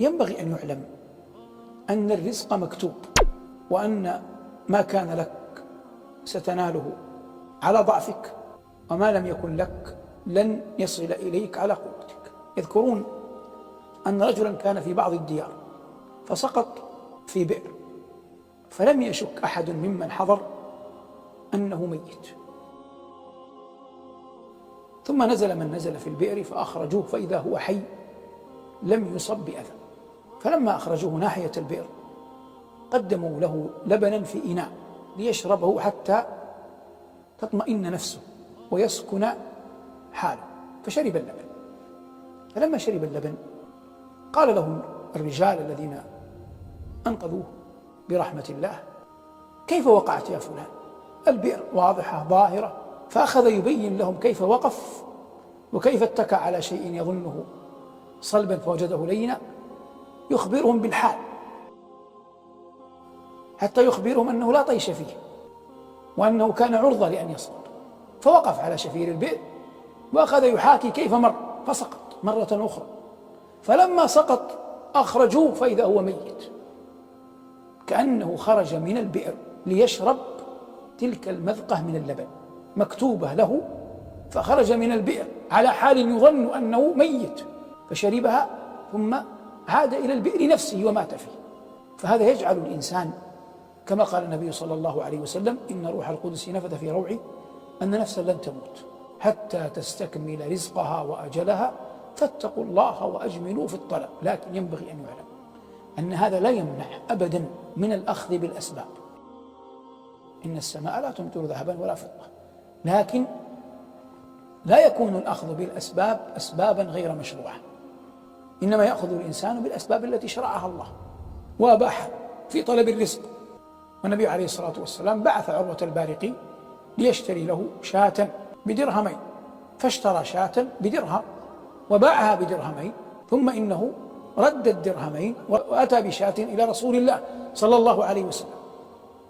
ينبغي أن يعلم أن الرزق مكتوب وأن ما كان لك ستناله على ضعفك وما لم يكن لك لن يصل إليك على قوتك. يذكرون أن رجلا كان في بعض الديار فسقط في بئر فلم يشك أحد ممن حضر أنه ميت. ثم نزل من نزل في البئر فأخرجوه فإذا هو حي لم يصب بأذى. فلما أخرجوه ناحية البئر قدموا له لبنا في إناء ليشربه حتى تطمئن نفسه ويسكن حاله فشرب اللبن. فلما شرب اللبن قال له الرجال الذين أنقذوه برحمة الله كيف وقعت يا فلان؟ البئر واضحة ظاهرة. فأخذ يبين لهم كيف وقف وكيف اتكى على شيء يظنه صلبا فوجده لينا يخبرهم بالحال. حتى يخبرهم أنه لا طيش فيه وأنه كان عرضة لأن يسقط فوقف على شفير البئر وأخذ يحاكي كيف مر فسقط مرة أخرى. فلما سقط أخرجوه فإذا هو ميت. كأنه خرج من البئر ليشرب تلك المذقة من اللبن مكتوبة له. فخرج من البئر على حال يظن أنه ميت فشربها ثم عاد إلى البئر نفسه ومات فيه. فهذا يجعل الإنسان كما قال النبي صلى الله عليه وسلم إن روح القدس نفذ في روعي أن نفسا لن تموت. حتى تستكمل رزقها وأجلها فاتقوا الله وأجملوا في الطلب. لكن ينبغي أن يعلم أن هذا لا يمنع أبدا من الأخذ بالأسباب. إن السماء لا تمطر ذهبا ولا فضة. لكن لا يكون الأخذ بالأسباب أسبابا غير مشروعة. إنما يأخذ الإنسان بالأسباب التي شرعها الله وأباح في طلب الرزق. والنبي عليه الصلاة والسلام بعث عروة البارقي ليشتري له شاة بدرهمين فاشترى شاة بدرهم وباعها بدرهمين ثم إنه رد الدرهمين وأتى بشاة إلى رسول الله صلى الله عليه وسلم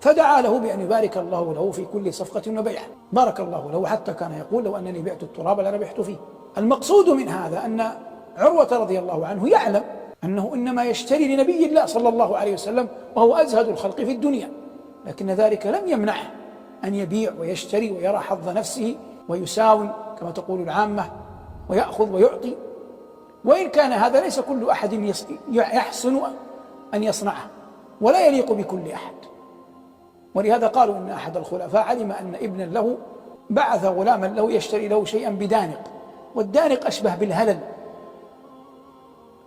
فدعا له بأن يبارك الله له في كل صفقة وبيع بارك الله له حتى كان يقول لو أنني بعت التراب لربحت فيه. المقصود من هذا أن عروة رضي الله عنه يعلم أنه إنما يشتري لنبي الله صلى الله عليه وسلم وهو أزهد الخلق في الدنيا لكن ذلك لم يمنعه أن يبيع ويشتري ويرى حظ نفسه ويساوي كما تقول العامة ويأخذ ويعطي وإن كان هذا ليس كل أحد يحسن أن يصنعه ولا يليق بكل أحد. ولهذا قالوا إن أحد الخلفاء علم أن ابنا له بعث غلاما له يشتري له شيئا بدانق والدانق أشبه بالهلل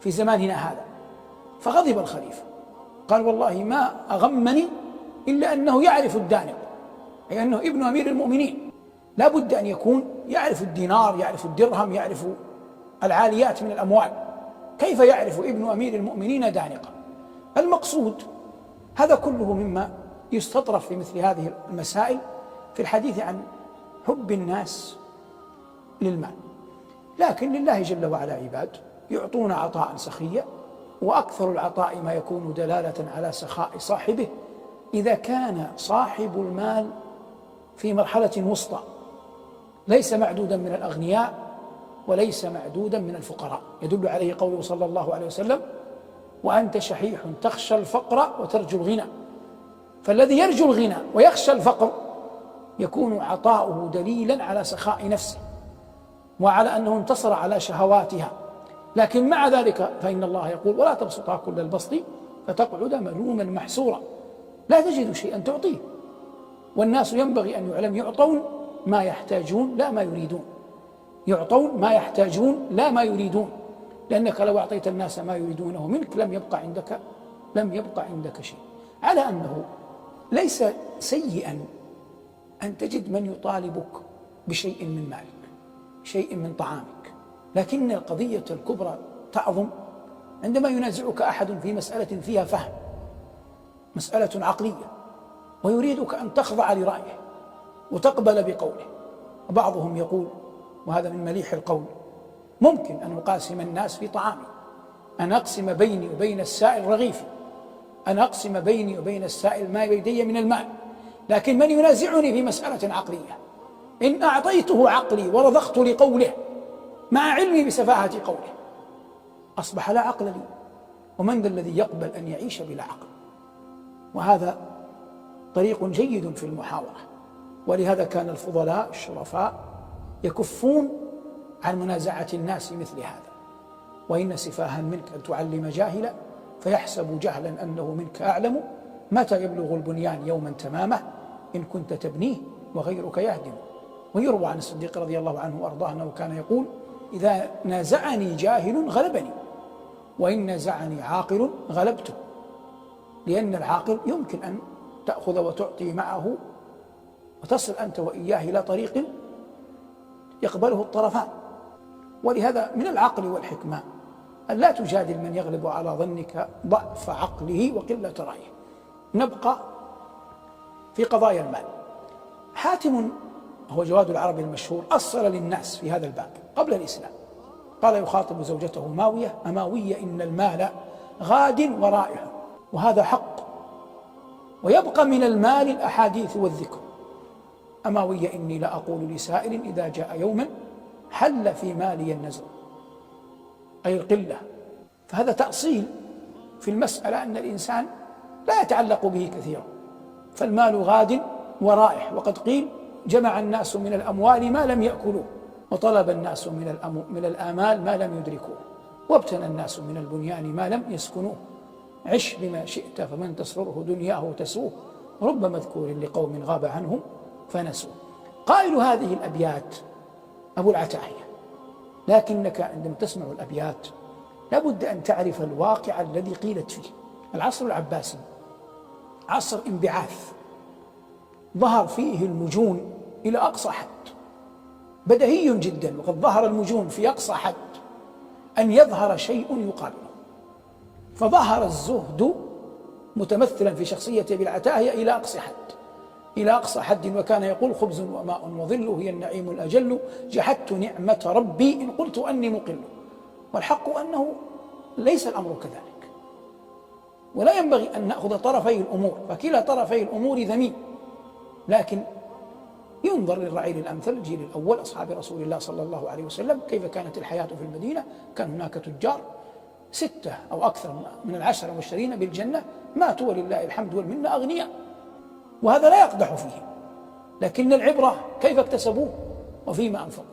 في زماننا هذا. فغضب الخليفة. قال والله ما أغمني إلا أنه يعرف الدانق أي أنه ابن أمير المؤمنين. لا بد أن يكون يعرف الدينار يعرف الدرهم يعرف العاليات من الأموال. كيف يعرف ابن أمير المؤمنين دانقا؟ المقصود هذا كله مما يستطرف في مثل هذه المسائل في الحديث عن حب الناس للمال. لكن لله جل وعلا عباد يعطون عطاء سخيا وأكثر العطاء ما يكون دلالة على سخاء صاحبه. إذا كان صاحب المال في مرحلة وسطى ليس معدودا من الأغنياء وليس معدودا من الفقراء. يدل عليه قوله صلى الله عليه وسلم وأنت شحيح تخشى الفقر وترجو الغنى فالذي يرجو الغنى ويخشى الفقر يكون عطاؤه دليلا على سخاء نفسه وعلى أنه انتصر على شهواتها. لكن مع ذلك فإن الله يقول ولا تبسطها كل البسط فتقعد ملوما محسورا لا تجد شيئا تعطيه. والناس ينبغي أن يعلم يعطون ما يحتاجون لا ما يريدون. يعطون ما يحتاجون لا ما يريدون. لأنك لو أعطيت الناس ما يريدونه منك لم يبقى عندك لم يبقى عندك شيء. على أنه ليس سيئا أن تجد من يطالبك بشيء من مالك شيء من طعامك. لكن القضية الكبرى تعظم عندما ينازعك أحد في مسألة فيها فهم مسألة عقلية ويريدك أن تخضع لرأيه وتقبل بقوله. وبعضهم يقول وهذا من مليح القول ممكن أن أقاسم الناس في طعامي أن أقسم بيني وبين السائل رغيفي أن أقسم بيني وبين السائل ما بيدي من المال لكن من ينازعني في مسألة عقلية؟ إن أعطيته عقلي ورضخت لقوله مع علمي بسفاهة قوله. أصبح لا عقل لي ومن ذا الذي يقبل أن يعيش بلا عقل؟ وهذا طريق جيد في المحاورة. ولهذا كان الفضلاء الشرفاء يكفون عن منازعة الناس مثل هذا. وإن سفاها منك أن تعلم جاهلا فيحسب جهلا أنه منك أعلم. متى يبلغ البنيان يوما تمامه؟ إن كنت تبنيه وغيرك يهدم. ويروى عن الصديق رضي الله عنه وأرضاه أنه كان يقول إذا نازعني جاهل غلبني وإن نازعني عاقل غلبته لأن العاقل يمكن أن تأخذ وتعطي معه وتصل أنت وإياه إلى طريق يقبله الطرفان. ولهذا من العقل والحكمة أن لا تجادل من يغلب على ظنك ضعف عقله وقلة رأيه. نبقى في قضايا المال. حاتم هو جواد العرب المشهور أصل للناس في هذا الباب قبل الإسلام. قال يخاطب زوجته ماوية أماوية إن المال غاد ورائع وهذا حق. ويبقى من المال الأحاديث والذكر. أماوية إني لأقول لسائل إذا جاء يوما حل في مالي النزر أي القلة. فهذا تأصيل في المسألة أن الإنسان لا يتعلق به كثيرا. فالمال غاد ورائح وقد قيل جمع الناس من الأموال ما لم يأكلوه وطلب الناس من من الآمال ما لم يدركوه وابتنى الناس من البنيان ما لم يسكنوه عش بما شئت فمن تسرره دنياه تسوه رب مذكور لقوم غاب عنهم فنسوه. قائل هذه الأبيات أبو العتاهية لكنك عندما تسمع الأبيات لابد أن تعرف الواقع الذي قيلت فيه العصر العباسي. عصر انبعاث. ظهر فيه المجون إلى أقصى حد. بدهي جدا وقد ظهر المجون في أقصى حد أن يظهر شيء يقابله فظهر الزهد متمثلا في شخصية أبي العتاهية إلى أقصى حد. إلى أقصى حد وكان يقول خبز وماء وظل هي النعيم الأجل جحدت نعمة ربي إن قلت أني مقل. والحق أنه ليس الأمر كذلك. ولا ينبغي أن نأخذ طرفي الأمور. فكلا طرفي الأمور ذميم. لكن ينظر للرعيل الأمثل الجيل الأول أصحاب رسول الله صلى الله عليه وسلم كيف كانت الحياة في المدينة؟ كان هناك تجار ستة أو أكثر من العشرة المبشرين بالجنة ماتوا ولله الحمد والمنة أغنياء وهذا لا يقدح فيه. لكن العبرة كيف اكتسبوه؟ وفيما أنفقوا.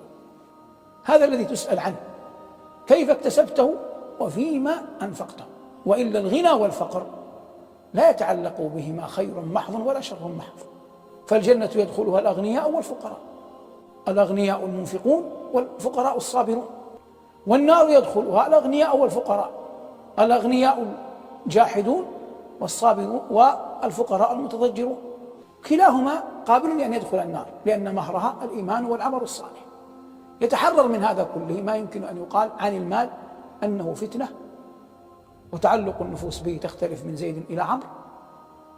هذا الذي تسأل عنه. كيف اكتسبته؟ وفيما أنفقته. وإلا الغنى والفقر لا يتعلق بهما خير محض ولا شر محض. فالجنة يدخلها الأغنياء والفقراء. الأغنياء المنفقون والفقراء الصابرون. والنار يدخلها الأغنياء والفقراء. الأغنياء الجاحدون والصابرون والفقراء المتضجرون. كلاهما قابل لأن يدخل النار لأن مهرها الإيمان والعمل الصالح. يتحرر من هذا كله ما يمكن أن يقال عن المال أنه فتنة وتعلق النفوس به تختلف من زيد إلى عمرو.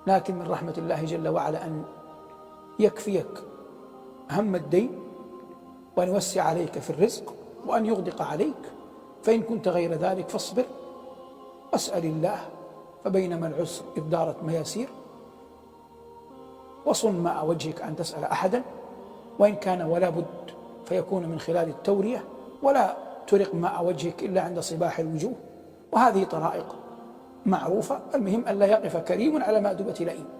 لكن من رحمة الله جل وعلا أن يكفيك هم الدين وأن يوسع عليك في الرزق وأن يغدق عليك. فإن كنت غير ذلك فاصبر. واسأل الله فبينما العسر إذ دارت مياسير. وصن ماء وجهك أن تسأل أحدا. وإن كان ولا بد فيكون من خلال التورية. ولا ترق ماء وجهك إلا عند صباح الوجوه. وهذه طرائق معروفة. المهم أن لا يقف كريم على مأدبة لئيم.